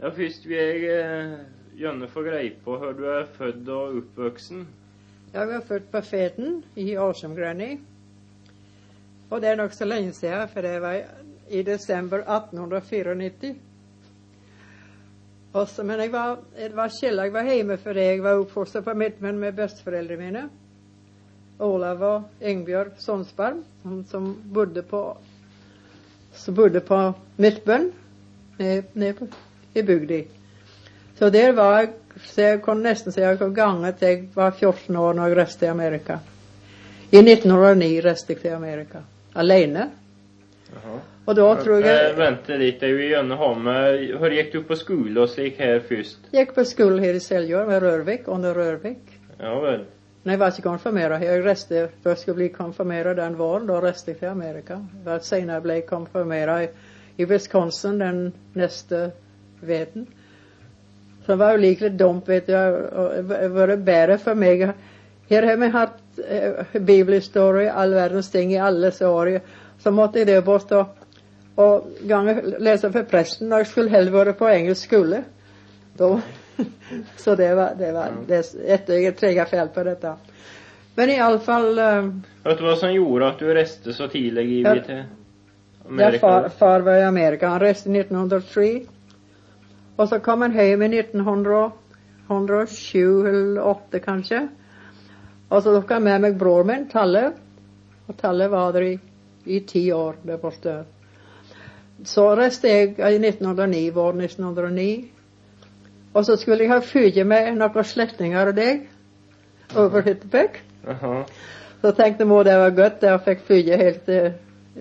Ja, først vil jeg eh, gjerne få greie på hvor du er født og oppvoksen. Jag var född på Feten i Arsumgröni. Och det är nog så länge sedan, för det var i december 1894. Och så, men jag var, det var Kjell jag var hemma för det. Jag var uppfostrad på Mittmen med bästföräldrarna mina. Olav och Engbjörg Sonsbarm, som, som bodde på, som bodde på Mittbön, nere på, i bygden. Så där var jag, så jag kunde nästan säga jag gånger till jag var 14 år när jag reste i Amerika. I 1909 reste jag till Amerika. Alene. Jaha. Och då tror Eh, jag, vent litt, jeg vil gjerne ha med Hvor gikk du på skole og slik her først? jag gick på skolan här i Seljord med Rörvik, under Rörvik. Ja vel. Nej, jag var inte konfirmerad. Jag reste, för jag skulle bli konfirmerad den våren, då reste jag till Amerika. Senare blev jag konfirmerad i, i Wisconsin den nästa veten. Så det var ju likligt dumt, vet jag, var det bättre för mig. Här har vi haft eh, bibelhistoria, all världens ting i alla år. Så måtte jag det bort och, gånger läsa för prästen och skulle hellre vara på engelsk skola. Då, så det var, det var, det ett eget trega fel på detta. Men i alla fall, eh, Vet du hva som gjorde at du reiste så tidlig i Ja. til Ja, Amerika? far, far var i Amerika. Han reste 1903. Och så kom han hem i 1907 eller 8 kanske. Och så tog han med mig bror min, Talle. Och Talle var där i, i tio år där borta. Så reste jag i 1909, vår 1909. Och så skulle jag ha flyga med några släktingar och det. Över Hyttebäck. Jaha. Så tänkte mor det var gött, jag fick flyga helt till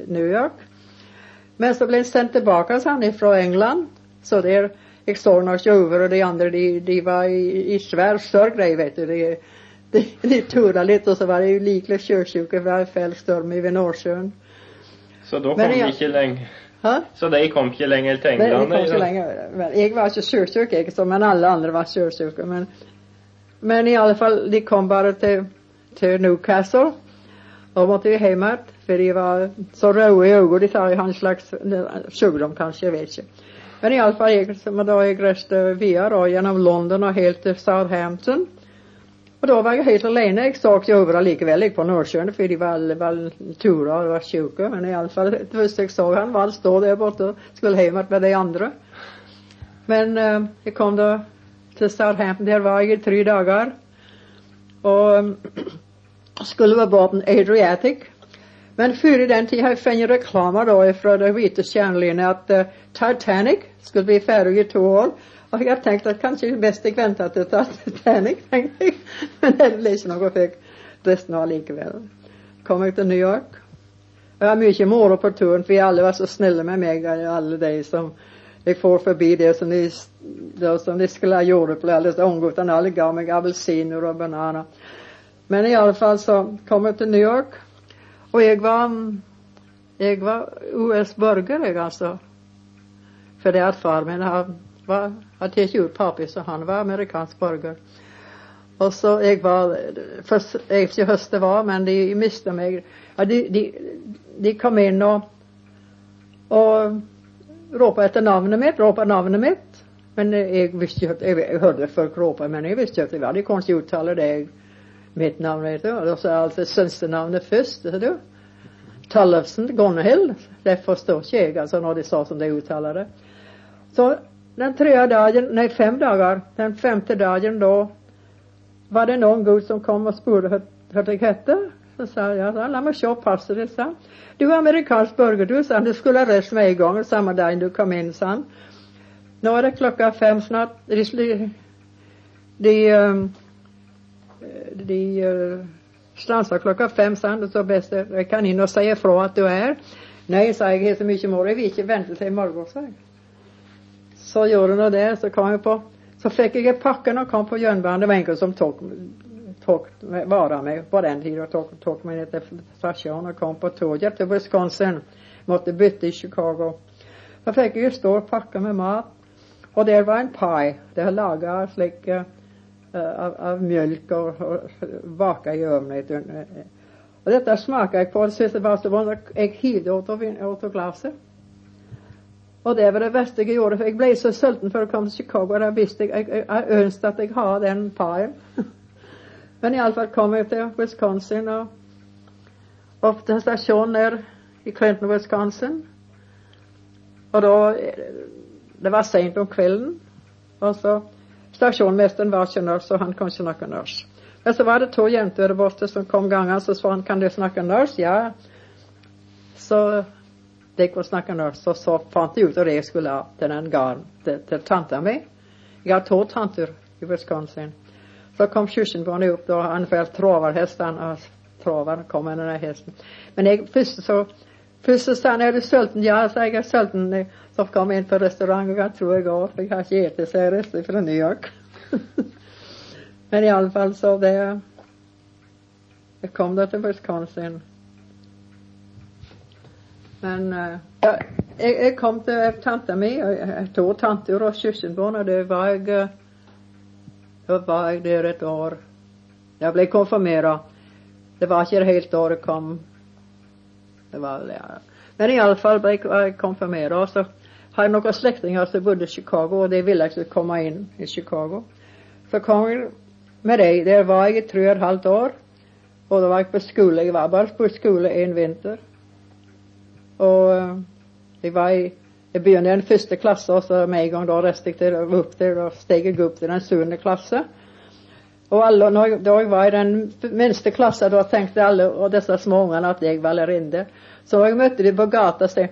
New York. Men så blev jag sänd tillbaka sen ifrån England. Så där, såg några tjuvar och de andra, de, de var i, i större grej vet du. De, de, de turade lite och så var det ju likligt sjösjuka, det var fel storm i Nordsjön. Så da kom Men de jeg- ikke lenger Ha? Så de kom ikke lenger til Nej, det England? kom så eller? länge. Men jag var inte sjösjuk, jag, så, men alla andra var sjösjuka. Men, men i alla fall, de kom bara till, till Newcastle. Och måtte ju hemåt, för de var så röda i ögonen. De sa han slags sjukdom kanske, jag vet inte. Men i alla fall, gick, som då jag reste eh, via då, genom London och helt till Southampton. Och då var jag helt alene. Jag var likväl överallt på Nordsjön, för de var var turer och var sjuka. Men i alla fall, det första jag såg han var stå där borta och skulle hemåt med de andra. Men eh, jag kom då till Southampton, där var jag i tre dagar. Och skulle vara på Adriatic. Men före den tiden har jag fått reklamer då från den vita kärnlinjen att uh, Titanic skulle bli färdig i två år. Och jag tänkte att kanske det bäst jag väntar till Titanic, tänkte jag. Men det blev inte något, fick resten av likaväl. Kom jag till New York. Jag har mycket moro på turen för alla var så snälla med mig, alla de som jag får förbi det som de, det som de skulle ha gjort på alla ångutarna. Alla gav mig apelsiner och bananer. Men i alla fall så kom jag till New York. Och jag var, jag var US-borgare alltså. För det att far min har, var, hade tagit ut pappa så han var amerikansk borgare. Och så jag var, först efter hösten var, men de miste mig. Ja, de, de, de kom in och, och ropade efter namnet mitt, ropade namnet mitt. Men jag visste ju, att- jag hörde folk ropa, men jag visste ju att det var, de kunde uttalade uttala det. Mitt namn vet jag. Och då sa jag alltid tjänstenamnet först, du. Tallefsen, Gonhild. Det förstår inte jag alltså när de sa som det uttalade. Så den tredje dagen, nej fem dagar, den femte dagen då var det någon god som kom och spurade hur, det jag hette. Så sa jag, så, låt mig se passet, sa han. Du är amerikansk burger, du, sa han. Du skulle ha rest med en samma dag du kom in, sa han. Nu är det klockan fem snart. De, sli- de, Eh, de uh, eh, stansar klockan fem sen och så bäst jag jag kan in och säga ifrån att du är. Nej, sa jag, det är så mycket morgon. Jag vill inte vänta till imorgon, sa jag. Så gjorde hon det, så kom jag på, så fick jag packen och kom på järnbanan. Det var en som tog, tog vara mig på den tiden och tog, tog mig ner till station och kom på tåget till Wisconsin. Måtte byta i Chicago. Så fick jag ju stå och packa med mat. Och där var en paj. Det har lagat slik Eh, av, av mjölk och, och baka i ugnen. Eh, och detta smakade jag på. och det var så var jag hivde åt och, åt och glaset. Och det var det värsta jag gjorde, för jag blev så sulten för att komma till Chicago. Jag visste jag, jag, jag önskade att jag hade den paien. Men fall kom jag till Wisconsin och upp till station där i Clinton, Wisconsin. Och då eh, Det var sent om kvällen. Och så Stasjonmesteren var ikke norsk, og han kunne ikke snakke norsk. Men så var det to jenter der borte som kom gangene, så sa han kan du snakke norsk? Ja. Så de kunne snakke norsk, og så fant de ut av det jeg skulle ha til den gården til, til tanta mi. Jeg har to tanter i Wisconsin. Så kom kirkenbarnet opp, og han vel traverhesten, og traveren kom med den hesten. Men jeg, først så Først så sa han er du sulten? Ja, sa jeg er sulten. Så kom jeg inn på restaurant, og jeg tror jeg går, for jeg har ikke spist, så jag reste fra New York. Men i alle fall så det Jeg kom da til Wisconsin. Men eh, uh, jeg, jeg, kom til tanta mi, og jeg to tanter og søskenbarn, og det var jeg uh, Da var jeg der et år. Jeg ble konfirmert. Det var ikke et helt år jeg kom. Det var, ja. Men i alla fall blev jag konfirmerad, och så har jag några släktingar som bodde i Chicago, och de ville jeg skulle komma in i Chicago. Så kom jag med dig. Där var jag i tre och ett halvt år. och då var jag på skola. Jag var bara på skola en vinter. Och eh, jeg var i jag började i den första klassen, och så med en gång då reste jag till, upp till, och steg jeg upp till den sjunde klassen. Och alla når var i den minsta klassen, då tänkte alla och dessa små ungarna att jag var lærerinne. Så jag mötte dem på gatan och sa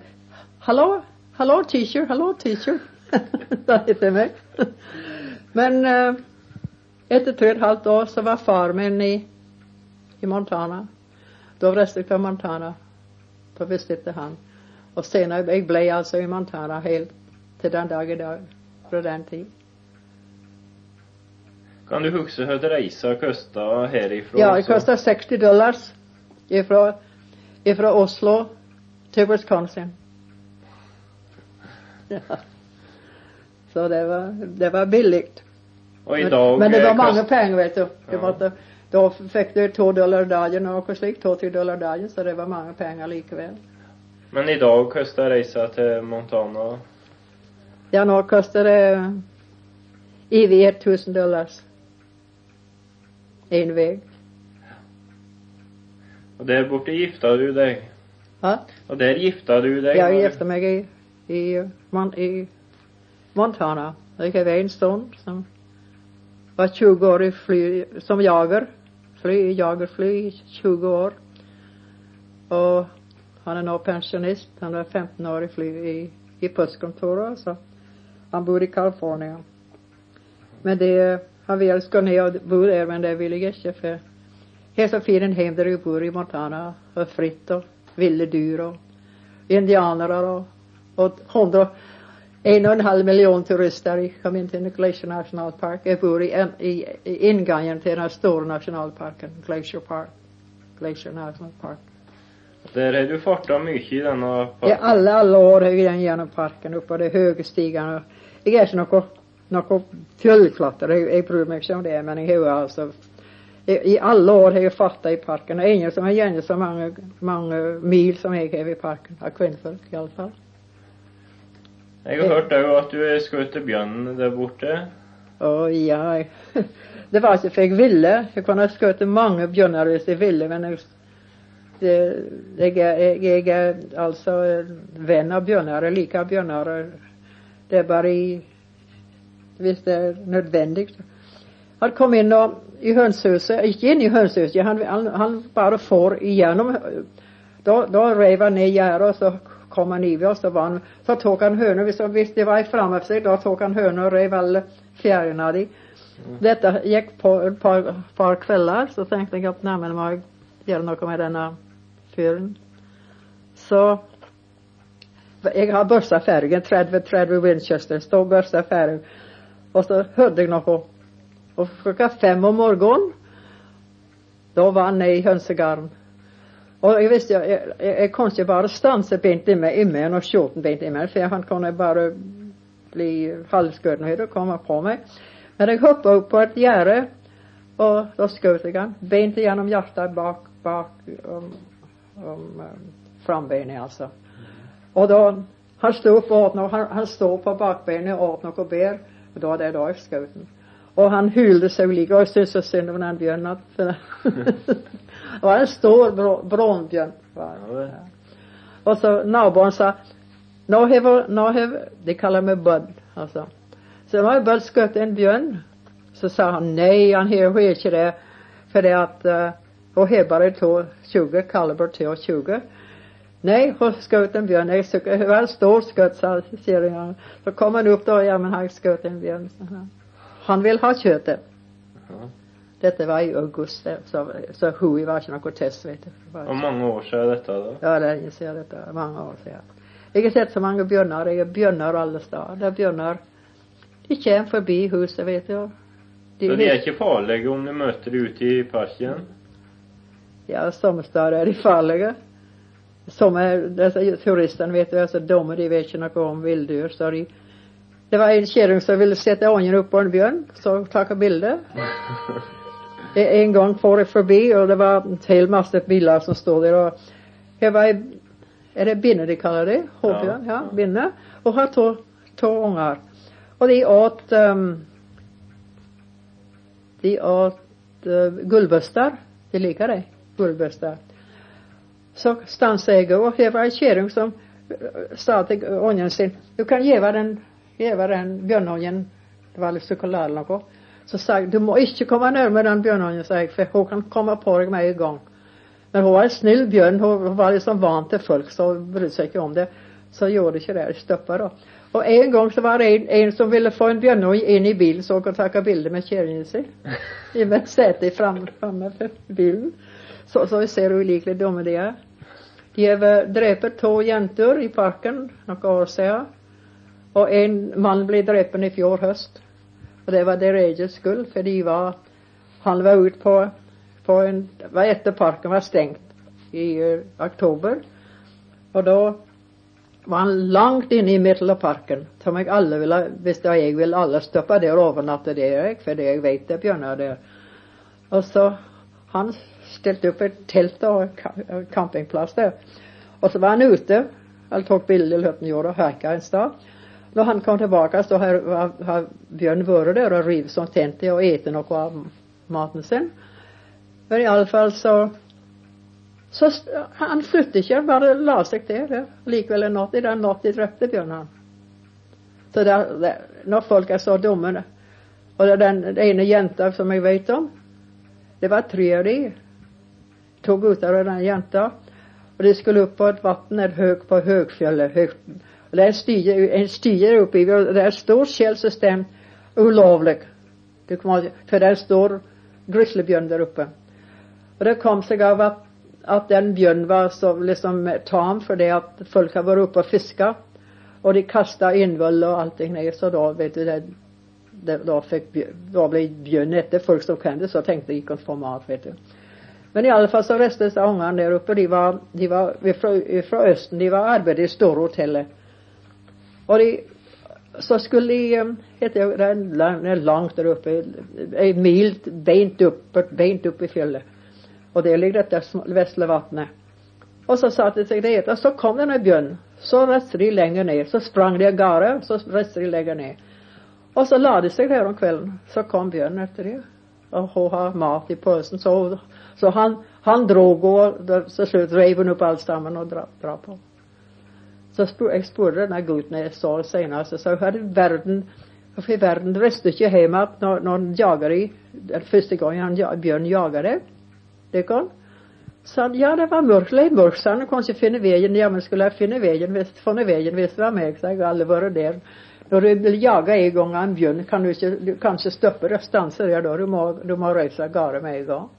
hallå, hallå teacher, hallå teacher', sa de mig. Men eh, uh, etter tre och ett halvt år så var far min i, i Montana. Då reiste jag til Montana Då visste inte han. Och senare, jag blev alltså i Montana helt till den dag i dag. Den tiden. Kan du huske hva reisa kosta herifra? Ja, det kosta 60 dollars ifra, ifra Oslo til Wisconsin. Ja. Så det var, det var billig. Og i dag Men det var mange kost- penger, vet du. Det Ja. måtte, da fikk du to dollar dagen og noe slikt. To-tre dollar dagen, så det var mange penger likevel. Men i dag koster reisa til Montana Ja, nå koster det over 1000 dollars. En vei. Og der borte gifta du deg. Ja, Og der gifta du deg. jeg gifte meg i, i, i Montana. Jeg har vært en stund. Som var 20 år i fly, som jager. Fly, jagerfly i 20 år. Og han er nå pensjonist. Han var 15 år i fly i, i postkontoret. Så han bor i California. Men det, han ville gå ned og bo der, men det ville jeg ikke. For her så fin en hjem der jeg bor i Montana. Og fritt og ville dyr og indianere og, og 100 en og en halv million turister inn til Glacier National Park. Jeg bor i, en, i, i inngangen til den store nasjonalparken, Glacier Park. Glacier National Park. Der har du farta mye i denne I parken. alle, alle år har jeg den gjennom parken, oppå de høye stigene. Jeg er ikke noe, noe fjellklatrer, jeg, jeg bryr meg ikke om det, men jeg har jo altså i, I alle år har jeg farta i parken, og ingen som har gjennom så mange, mange mil som jeg har i parken, av kvinnfolk i alle fall. Jeg har hørt òg at du har skutt bjørn der borte. Å ja, jeg, det var ikke for jeg ville. Jeg kunne ha skutt mange bjørner hvis jeg ville, men jeg, det, jeg, er, jeg, jeg er altså venn av bjørner. Jeg liker bjørner. Det er bare i, hvis det er nødvendig. Han kom inn og, i hønsehuset, ikke inn i hønsehuset, han, han, han bare får igjennom. Da, da rev han ned gjerdet, og så kom han over, og så, var han, så tok han høna. Hvis, hvis det var framme seg, da tok han høna og rev alle fjærene av dem. Dette gikk på et par, par kvelder, så tenkte jeg at nei, men jeg gjøre noe med denne fyren. Så jeg har børsta ferdig, en 30-30 Winchester, står børsta ferdig. Och så hörde jag noe. Och klockan fem om morgon då var han i hönsegarn. Och jag visste, jag, jag, jag kunne ikke bare stanse i mig, i mig och skjorten bent i mig, för han kunde bara bli halvskuren och komma på mig. Men jag hoppa upp på ett gärde och då sköt jag han. bent igenom hjärtat bak, bak om, om um, frambenet, alltså. Och då Han stod upp och åt något, han, han stod på bakbenet och åt något bär. Och då var det då i skoten. Och han hylde och jag syntes så synd om den björnen. det var en stor det. Ja, Och så naboen sa, nå har, nå har, de kallar mig Bud, alltså. Så nå har Bud skutt en björn. Så sa han, nej, han har inte det. För det att, uh, och har bara to 20, kaliber 22. Nej, sköt en björn. Nej, så en stor skutt, sa kärringen. Så kom han upp då, ja men han sköt en björn. sa han. Han vill ha köttet. Ja. Detta var i augusti, så, så hui var något test, vet du. Hur många år sedan detta då? Ja, det inser jag detta många år sedan. Jag har sett så många björnar, det är björnar alla steder. Det är björnar. De kommer förbi huset, vet du. De, Så det är inte farligt om ni möter ute i parken? Ja, som steder är de farliga. Som är, dessa turisterna vet du, är så dumma, de vet inte om vilddjur, så de det var en kärring som ville sätta ången upp på en björn, så tog bilder. En gång får det förbi och det var en hel massa bilar som stod där och det var, är det binne de kallar det? Hovbjörn, ja, Ja. binne. Och har två, två ungar. Och de åt, um, de åt uh, guldböstar. De likar det, guldböstar. Så stansade jag och det var en kärring som eh, sa till ången sin, du kan ge den, ge den björnången, det var lite choklad eller något. Så sa du må inte komma närmare den björnången, sa jag, för hon kan komma på dig med en gång. Men hon var en snäll björn, hon var liksom van till folk så hon brydde sig inte om det. Så gjorde inte det, stoppade då. Och en gång så var det en, en som ville få en björnång in i bilen så hon kunde ta bilder med kärringen sin. I med sätet fram, framme för bilen. Så, så vi ser hur likligt dumma de är. De har dräpt två jäntor i parken, några år sedan. Och en man blev dräpen i fjol höst. Och det var deras skull, för de var, han var ute på, på en, var efter parken var stängt i uh, oktober. Och då var han långt inne i mitten av parken. Som jag alla ville, visst jag vill alla stoppa där och övernatta där, för det jag vet det björnar där. Och så han ställt upp ett tält och en campingplats där. Och så var han ute, han tog bilder hur han gjorde och härkade en stad. När han kom tillbaka så har, har, har Björn varit där och rivit som tänt och ätit något av maten sen. Men i alla fall så så st- han flyttade inte, han bara la sig där. Likväl en natt i den natten dräpte Björn han. Så där, där, när folk är så dumma. Och den, den ena jäntan som jag vet om. Det var tre av de. Tog ut av den jäntan. Och de skulle upp på ett vatten, ett hög på högfjället, högt. Och där är en stige, en stige uppe i, och där är ett stort källsystem, olovligt. Det kommer, för där är en stor grizzlybjörn där uppe. Och det kom sig av att, att den björn var så liksom tam för det att folk har varit uppe och fiskat. Och de kastade invull och allting ner så då vet du det, det då fick då blev björn efter folk som kände. så tänkte de gick och få mat vet du. Men i alla fall så restades ungarna där uppe, de var, de var ifrån, ifrån östen, de var arbetade i stora hotellet. Och de, så skulle de, eh, heter det, det är långt där uppe, eh, en mil bent upp, bent upp i fjället. Och där ligger detta sm- vattnet. Och så satte de sig det och så kom den här björn. Så reste de längre ner, så sprang de gare, så reste de längre ner. Och så lade de sig där om kvällen, så kom björnen efter det. Och hon har mat i påsen, så, så han, han drog och så slut rev hon upp allstammen och dra, dra på. Så spur, jag spurgade den här guden när jag sa senast, senare, så sa jag, hur i världen, varför i världen reste inte hemma när, någon, han jagade, den första gången han, ja- björn jagade, det kom. Så han, ja det var mörkt, det är mörkt, så han kanske finna vägen, ja men skulle jag finna vägen, visst, finna vägen, visst var med, så jag har aldrig varit där. När du vill jaga en gång en björn kan du inte, du kanske stoppa det, stansa där då, du må, du må resa gare med en gång.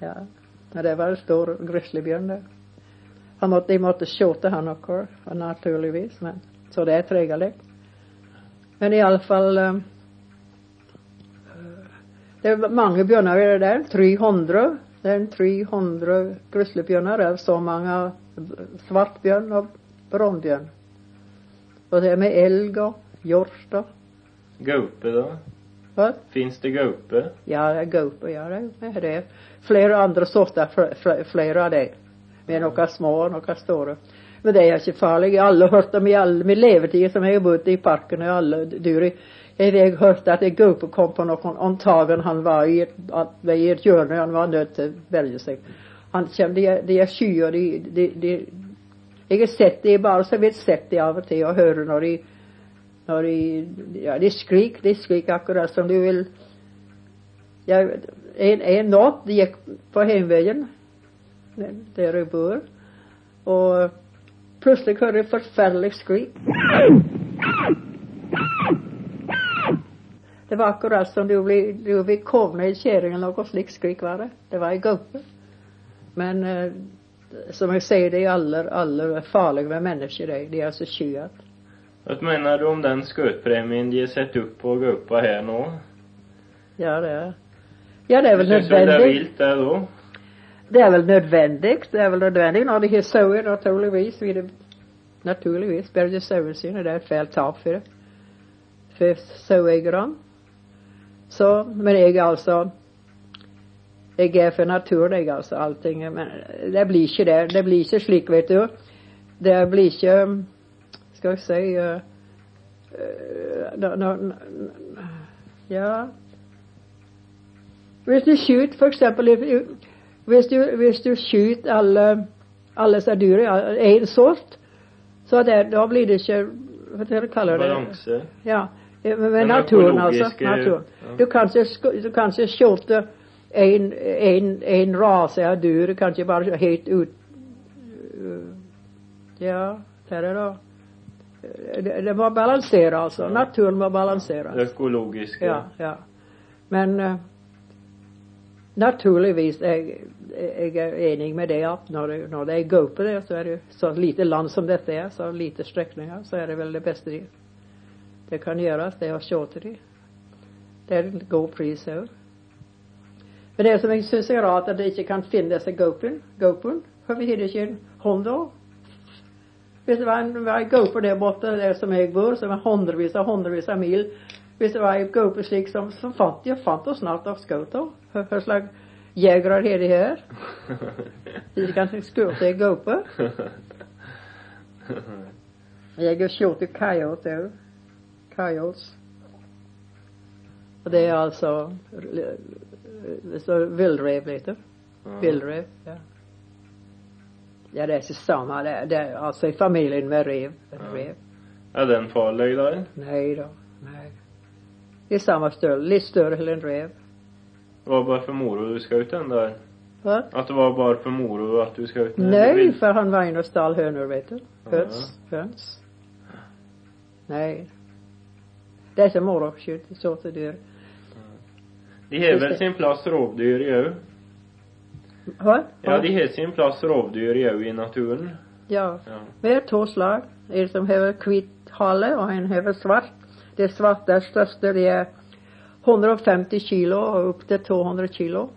Ja, men det var en stor grizzlybjörn där. Han måtte, de måste skjuta han också, naturligtvis, men så det är trevligt. Men i alla fall, um, det var många björnar är det där, 300. Det är en 300 grizzlybjörnar, det är så många svartbjörn och brunbjörn. Och det är med älg och hjort och, Gupe då? Vad? Finns det gaupe? Ja, det är gaupe, ja det är det är flera andra sorter, fl- fl- flera av det. Med noen små og noen store. Men det er ikke farlig. Jeg har aldri hørt dem i all min levetid som jeg har bodd i parken og alle dyr. Jeg har hørt at en gaupe kom på noen antagen han var i et, at, i et hjørne, han var nødt til å velge seg. Han kommer, de, de er sky, og de, de, de Jeg har sett de bare så vidt sett de av og til, og hører når de när de Ja, de skrik de skrik akkurat som du vill Ja en, en natt gick på hemvägen där jag bor, och plötsligt hörde jag förfärligt skrik. Det var akkurat som du blev du blev kovnet i kärringen, eller slikt skrik var det. Det var i gubbe. Men eh, som jag säger, de är aller, aller farligt med människor, de. De alltså så vad menar du om den skuttpremien de sett upp på gaupa här nu? Ja, det er Ja, det syns väl det är vilt där då? Det er vel nødvendig. Det er vel nødvendig når de har sauer, naturligvis. vil det- Naturligvis. Berge sauene sine. Det er et fælt tap for det. For saueeierne. Så, men jeg er altså Jeg er for naturen, jeg, altså. Allting. Men det blir ikke det. Det blir ikke slik, vet du. Det blir ikke Uh, uh, nå- nå- nå- Ja Hvis du skyter for eksempel i- hvis du, hvis du skyter alle, alle disse dyra én sort, så det, da blir det ikke Hva skal du kalle det? Balanse? Ja. Med, med Den naturen, økologiske- Naturen. ja. Du kan ikke, sk- du kan ikke skjøte en, en, en rase av dyr. Du kan ikke bare helt ut Ja, hva er det da? Det, det må balansere, altså. Naturen må balansere. Ekologiska? Ja, ja. Men eh, naturligvis jeg, jeg er enig med det at når det, når det er gaupe der, så er det så lite land som dette er, så lite strekninger, så er det vel det beste de, det kan gjøres, det er å skjøte de. Det er en god pris òg. Men det som jeg syns er rart, at de ikke kan finne disse gaupen. gaupen. Hvorfor har de ikke en hund det var en, var en gaupe der borte der som jeg bor, som og hundrevis av mil Hvis det var en gaupe slik som, som fant de fant oss snart og skjøt henne. Hva slags jegere har de her? De kan skutt en gaupe. Jeg har skutt coyote òg. Coyotes. Og det altså det står villrev, vet du. Ja. Ja. Ja, det er ikke samme. Det, det altså i familien med rev. rev. Är den farlig där? Nei da. Nei. Det samme størrelse. Litt større enn en rev. Det var bara för moro du ska ut den där? Hva? Att det var bara för moro att du ska ut den? Vill- for han var inne og stal høner, vet du. Høns. Høns. Nei. Det er ikke moro å skyte sånne dyr. De har väl sin plats rovdyr ju? Hva? Ja, de har sin plats rovdyr ju i naturen. Ja. Ja. Vi har to slag. En som har hvit hale, og en har svart. Det svarte er største. De er 150 kilo og opp til 200 kilo.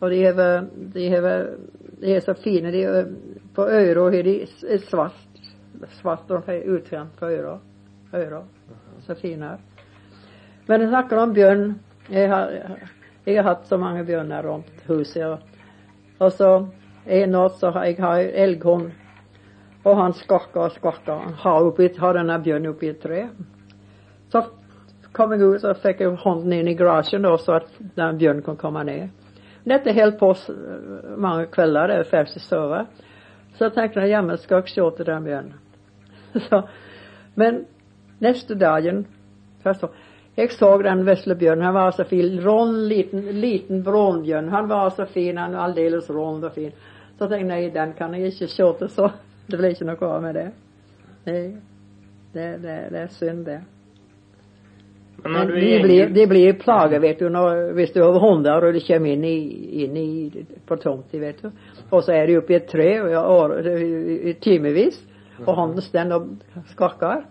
Og de har, de har, de er så fine. De er, på øra har de er svart. Svart og utkant på øra. øra. Så fine. Men jeg snakker om bjørn. Jeg har, jeg har hatt så mange bjørner rundt huset. Og, og så en natt så har jeg har en elghund. Og han skakar og skakar Han har, oppi, har denne bjørnen oppi et tre. Så kom jeg ut og fikk jeg hånden inn i garasjen da, så at den bjørnen kunne komme ned. Dette holdt på många mange kvelder. Det er ferdig å sove. Så tenkte jeg jammen skal jeg se til den bjørnen. Så, men neste dagen så så, Jeg så den vesle bjørnen. Han var så fin. Rund, liten, liten brunbjørn. Han var så fin. Han var aldeles rund og fin. Så tenkte jeg nei, den kan ikke se til, så det ble ikke noe av med det. Nei, det, det, det er synd, det. Men när Men de är blir, de blir plaga, vet du, når, hvis du har hunder og de kommer inn, i, inn i, på tomta, vet du. Og så er de oppe i et tre og i år- timevis, og hunden står og skakker.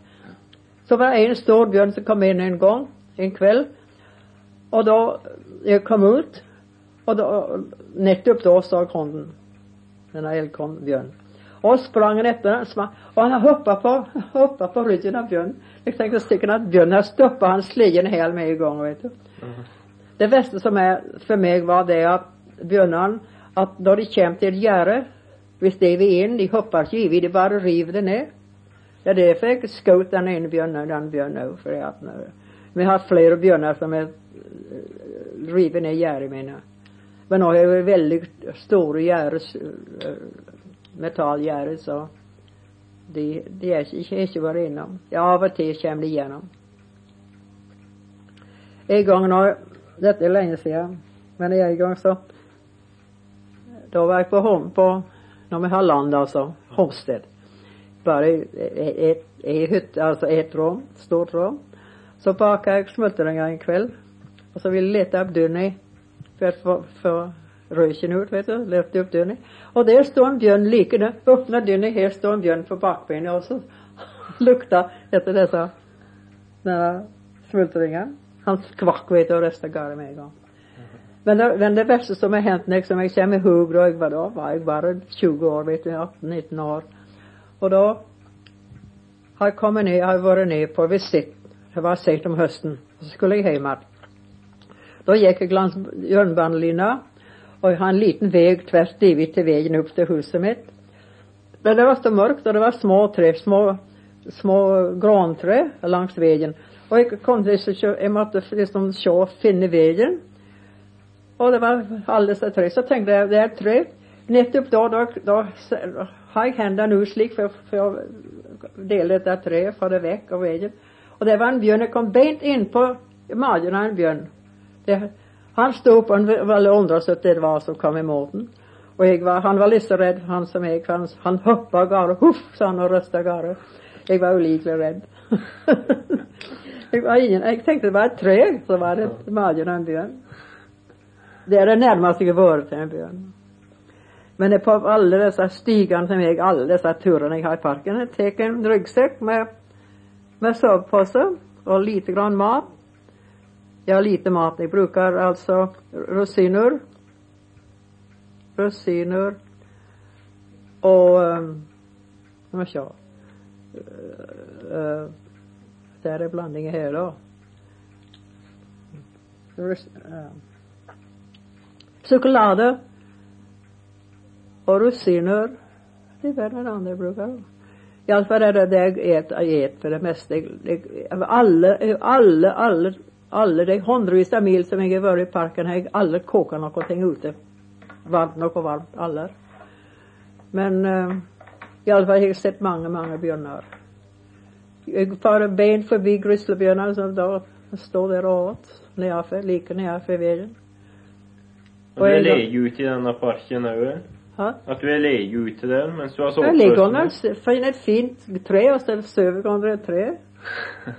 Så var det en stor bjørn som kom inn en gang, en kveld. Og da jeg kom ut, og da, nettopp så jeg hunden, denne elghundbjørnen. Og sprang han etter den, og han hoppa på, hoppa på ryggen av bjørnen. Jeg tenkte sikkert at bjørnen hadde stoppa han slien hel med en gang, vet du. Det beste som er for meg, var det at bjørnene at når de kommer til et gjerde, Hvis de vil inn, de hopper ikke i, de bare river det Ja, Det är derfor jeg den ene bjørnen och den bjørnen òg. For att når- vi har flera björnar som är rivit ner ned. Men nu har vi väldigt stora gärden, eh, metallgärden så de, de är inte ikke, ikke. Ja, av och till kommer det igenom. En gång när, detta är länge sedan, men en gång så då var jag på hom, på när vi har land, altså. Homsted bara alltså ett, ett, alltså ett rom. Stort rom. Så bakade jag smultronen en kväll. Och så ville jag leta upp dörren för att få- få röken ut, vet du. leta upp dörren. Och där står en björn like der. dörren, här står en björn på bakbenen och så lukta efter dessa denna smultringen. Han skvack, vet du, och rista gardet med en gång. Men det, men det värsta som har hänt, liksom, jag kommer ihåg då, jag var då var jag bara 20 år, vet du, 18-19 år. Och då har jag kommit ner, har jag varit ner på visit. Det var sent om høsten. Så skulle jag hemåt. Då gick jag längs langs Och jag har en liten väg tvärs divit till vägen upp till huset mitt. Men det var så mörkt och det var små träd, små, små granträd längs vägen. Och jag kom till så jag måste måtte liksom se finna vägen. Och det var alldeles ett tre. Så tänkte jag, det är ett träd. Nettopp da, da, da, har jeg hendene nu, slik for, for å dele dette treet, få det vekk av veien. Og det var en bjørn. Jeg kom beint innpå magen av en bjørn. Det, han sto opp og ville så att det var som kom emot den. Og jeg var, han var like så redd, han som jeg. for Han, han hoppa av gårde. Huff, sa han og røsta av gårde. Jeg var ulikelig redd. jeg, var ingen, jeg tenkte det var et tre, så var det magen av en bjørn. Det er det nærmeste jeg har vært til en bjørn. Men på alla dessa stigarna, som jag, alla dessa turerna jag har i parken, jag tar en ryggsäck med, med sovpåse och lite grann mat. Ja, lite mat. Jag brukar alltså rosiner. Rosiner och um, ska jag, se uh, eh, Det blandningen här då. da. Ros, uh, Og rosiner. Det er det andre jeg bruker. Iallfall er det det jeg et, jeg et for det jeg, alle, alle, alle, alle de av mil som jeg har vært i parken, har jeg alle koka noe ting ute. Varmt noe varmt. Alle. Men uh, iallfall har jeg sett mange, mange bjørner. Jeg farer beint forbi grizzlybjørner som da står der og åt. Nedenfor, like nedenfor veien. Og du er leie ute i denne parken òg? Hæ? At du er leie ute der mens du har Jeg ligger sovepose? under finner et fint og så sover jeg under et tre.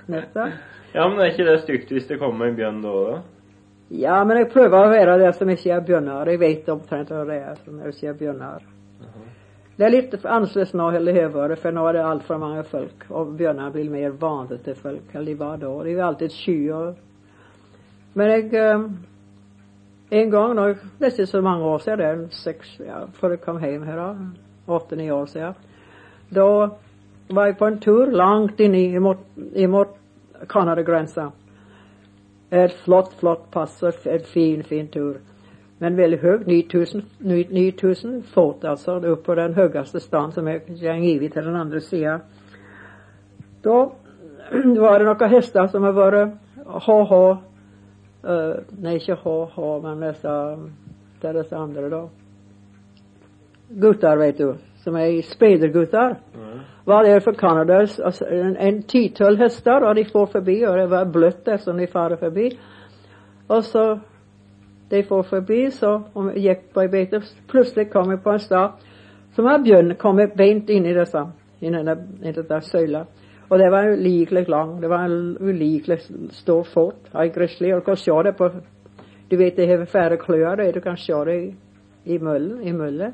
Nettopp. Ja, men er ikke det stygt hvis det kommer en bjørn da? da? Ja, men jeg prøver å være det som ikke er bjørner. Jeg vet omtrent hva det er som ikke er bjørner. Det er litt annerledes nå enn det har vært, for nå er det altfor mange folk. Og bjørner blir mer vante til folk enn de var da. De var alltid sky og Men jeg eh, en gång, nu nästan så många år sedan, det sex, en ja, för jag kom hem här, då. Åtta, nio år sedan. Då var jag på en tur långt in i- emot Kanadagränsen. Ett flott, flott pass och en fin, fin tur. Men väldigt hög. 9000, 9000 fot, alltså, upp på den högaste stan, som är går till den andra sidan. Då var det några hästar, som har vært HH Nei, ikke HH, men disse Det er disse andre, da. Gutter, vet du. Som er speidergutter var der for Canada altså, en, en ti-tolv hester, og de får forbi, og det var bløtt der som de farer forbi. Og så de får forbi, så om gikk på ei beite, plutselig kom jeg på en stad som var bjørn kommet beint inn i disse, i denne, i dette søyla. Og det var ulikelig lang. Det var en ulikelig stor fot. Ei grizzly. Og du kan se det på Du vet de har færre klør, det, du kan se det i, i møllen. I møllen.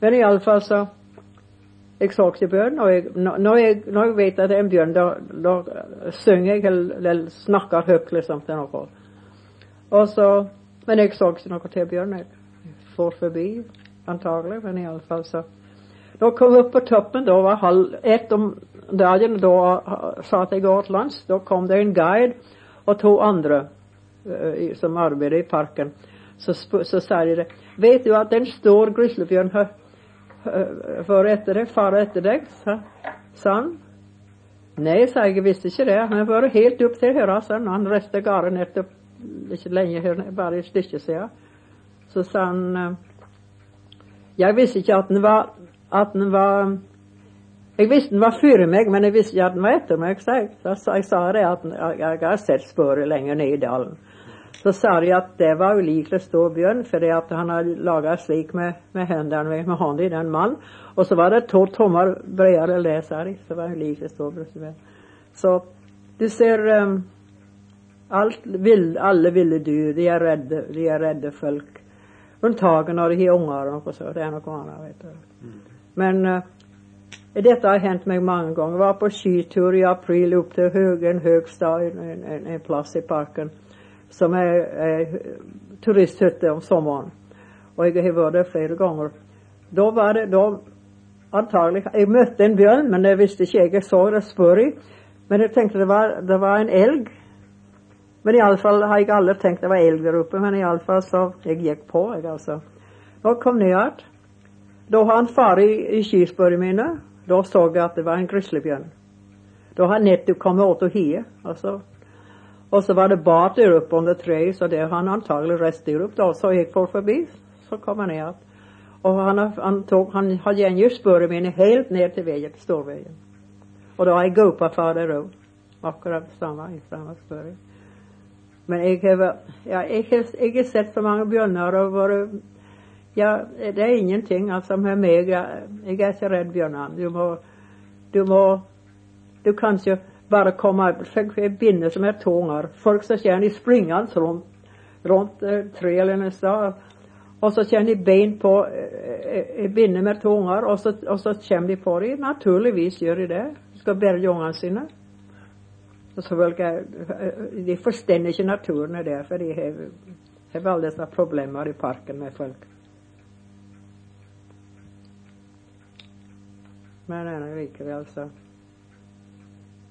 Men iallfall så jeg så ikke bjørn, og jeg, når, når jeg, når jeg vet at det er en bjørn, da, da synger jeg eller, eller snakker høyt liksom til noe. Og så, men jeg så ikke noe til bjørn. Jeg for forbi, antagelig, men iallfall så. Da kom vi opp på toppen, da var halv ett om dagen, då, eh, satt jag åt lunsj. Kom det en guide och två andra eh, i- som arbetade i parken. Så, sp- så sa de det. Vet du att en stor grizzlybjörn har för efter etter far efter dig? sa, sa han. Nej, sa jag, visste inte det. Han var helt upp till höra, sa han. Han reste garen efter nettopp länge, lenge bara ett stycke, sa jag. Så sa han eh, jag visste inte att den var att den var Jeg visste han var før meg, men jeg visste ikke at han var meg, sa jeg. Så, jeg sa det at han, jeg, jeg har sett sporet lenger ned i dalen. Så sa de at det var ulikelig stor bjørn, fordi at han hadde laga slik med, med hendene med hånda i den mannen. Og så var det to tommer bredere enn det, sa de. Så var det ulikelig stor bjørn. Så du ser um, alt, vill, alle ville dyr, de er redde, de er redde folk. Unntaket når de har unger og noe så. Det er noe annet, vet du. Men uh, detta har hänt mig många gånger. Jag var på skitur i april upp till Högen, Högsta, en, en, en plats i parken, som är, är turisthytte om sommaren. Och jag har varit där flera gånger. Då var det då antagligen, jag mötte en björn, men det visste inte jag. Jag såg det spår. Men jag tänkte det var, det var en älg. Men i alla fall, har jag aldrig tänkt det var älg där uppe, Men i alla fall så jag gick på, jag alltså. Når kom ner då har han farit i, i minne då såg jag att det var en grizzlybjörn. Då har Netto kommit åt och hie. så Och så var det bad där uppe under treet, så det har han antagligen rest der då. Da så gick folk förbi, så kom han ner. Och han, han, tog han har gjengjort sporene mine helt till vägen, till storvägen. Och då har jag gått på det òg. Akkurat samma, i samma spår. Men jag har, ja, jag har, jag har sett så många björnar och varit ja, det er ingenting altså med meg. Jeg, jeg er ikke redd. Du må, du må Du kan ikke bare komme Jeg binder som er to. Folk som kommer de springende rundt, rundt uh, tre eller Och sted. Og så känner de bein på uh, binder med to och og så, og så kommer de på dem. Naturligvis gjør de det. De skal berge ungene sine. Og så folk de forstår ikke naturen i det, for de har, har alle disse problemer i parken med folk. Men den er likevel, altså.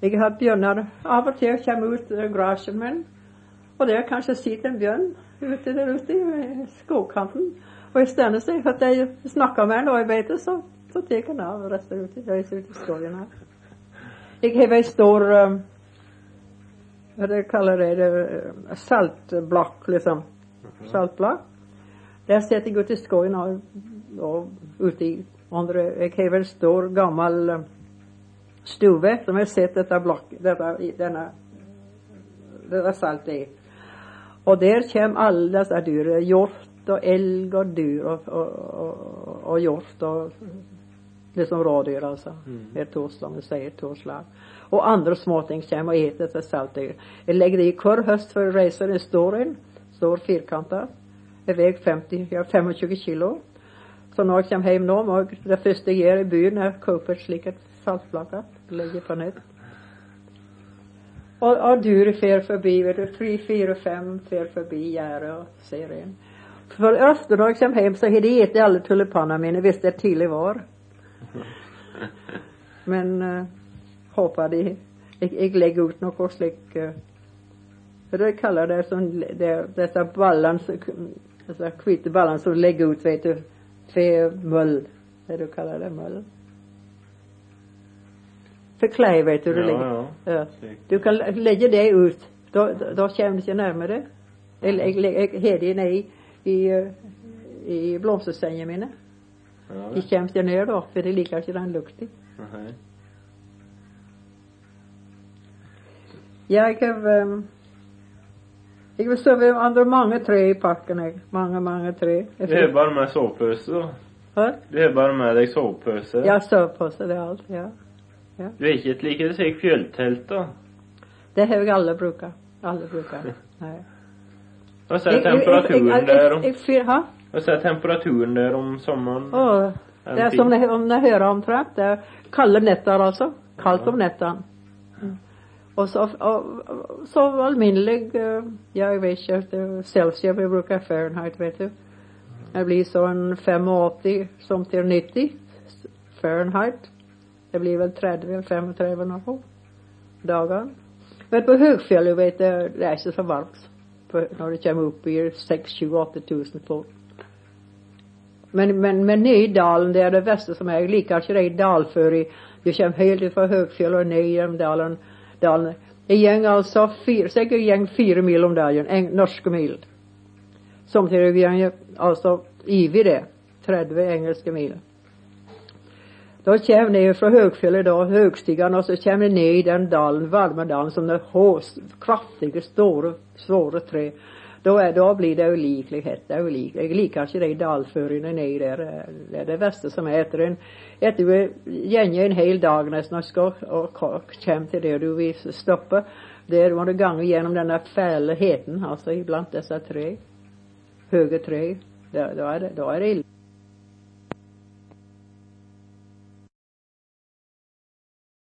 Jeg har bjørner av og til kommer ut av garasjen min, og der kanskje sitter en bjørn ute der ute i skogkanten. Og i stedet for at jeg snakker med vet det, så, så tar han av og reiser ut, reiser ut i skogen her. Jeg har ei stor um, Hva de kaller det, det saltblokk, liksom. Saltblokk. Der sitter jeg ute i skogen og, og ute i andre, jeg har stor, gammel stue som jeg har sett dette blokk, dette, denne, dette saltet i. Og der kommer alle disse dyr. Hjort og elg og dyr og, og, og, og hjort og liksom rådyr, altså. Mm. Er to som vi sier, to slag. Og andre småting kommer og spiser dette saltet. Jeg legger det i hver høst for å reise en stor en. Stor firkanta. Jeg veier 50, ja, 25 kilo. Så når jeg kommer hjem nå, må jeg, det første jeg gjør i byen, er å kjøpe et slikt saltplakat. Legge på nett. Og, og dyr fer forbi, vet du. Tre, fire, fem fer forbi gjerdet og ser inn. For ofte når jeg kommer hjem, så har de spist alle tulipanene mine hvis det er tidlig vår. Men uh, håper de jeg, jeg, legger ut noe slik eh, uh, Det kaller det sånn det, Disse ballene Disse hvite ballene som legger ut, vet du Tvemøll. Det du kaller det møll? For klei, vet du. du ja, ja. Du kan legge det ut. Da, da kommer det har de ned i, i, i blomstersengene mine. Ja, de kommer ikke ned da, for de liker ikke den lukten. Okay. Jeg har um, jeg vil sove under mange tre i parken, jeg. Mange, mange tre. Det er bare med sovepose, da? Hæ? Du har bare med deg sovepose? Ja, sovepose, det er alt, ja. ja. Du har ikke et like fjelltelt, da? Det har jeg alle bruker. Alle bruker. Nei. Hva er temperaturen der om Hva er temperaturen der om sommeren? Åh, det er som jeg hører omtrent. Det er kalde netter, altså. Kaldt om nettene. Och så, och, så allmänlig, eh, jag vet inte, eh, Celsius vi brukar Fahrenheit, vet du. Det blir så en 85 som till 90 Fahrenheit. Det blir väl 30-35 något dagar. Men på högfjället vet du, det är inte så varmt När det kommer upp i 6000-8000 fot. Men, men, men ned i dalen, det är det värsta som är. Lika det är dalför i, Du kommer helt ifrån högfjället och ner genom dalen, dalen. Det gäng alltså fyra, säkert gäng fyra mil om dagen, en, norska mil. Samtidigt gäng alltså ivig det, 30 engelska mil. Då kommer ni från högfjället då, högstigan och så kommer ner i den dalen, varma dalen som är hås, kraftiga, stora, svåra trä. Då, är, då blir det oliklighet, det är olikligt. Likaså det dalföringen där där, det är det värsta som äter en, äter du gänge en hel dag nästan och ska, och och kommer till det du vill stoppa. Där må du gånga igenom den där fällheten, alltså ibland dessa tre, höga tre. Då, då är det, då är det illa.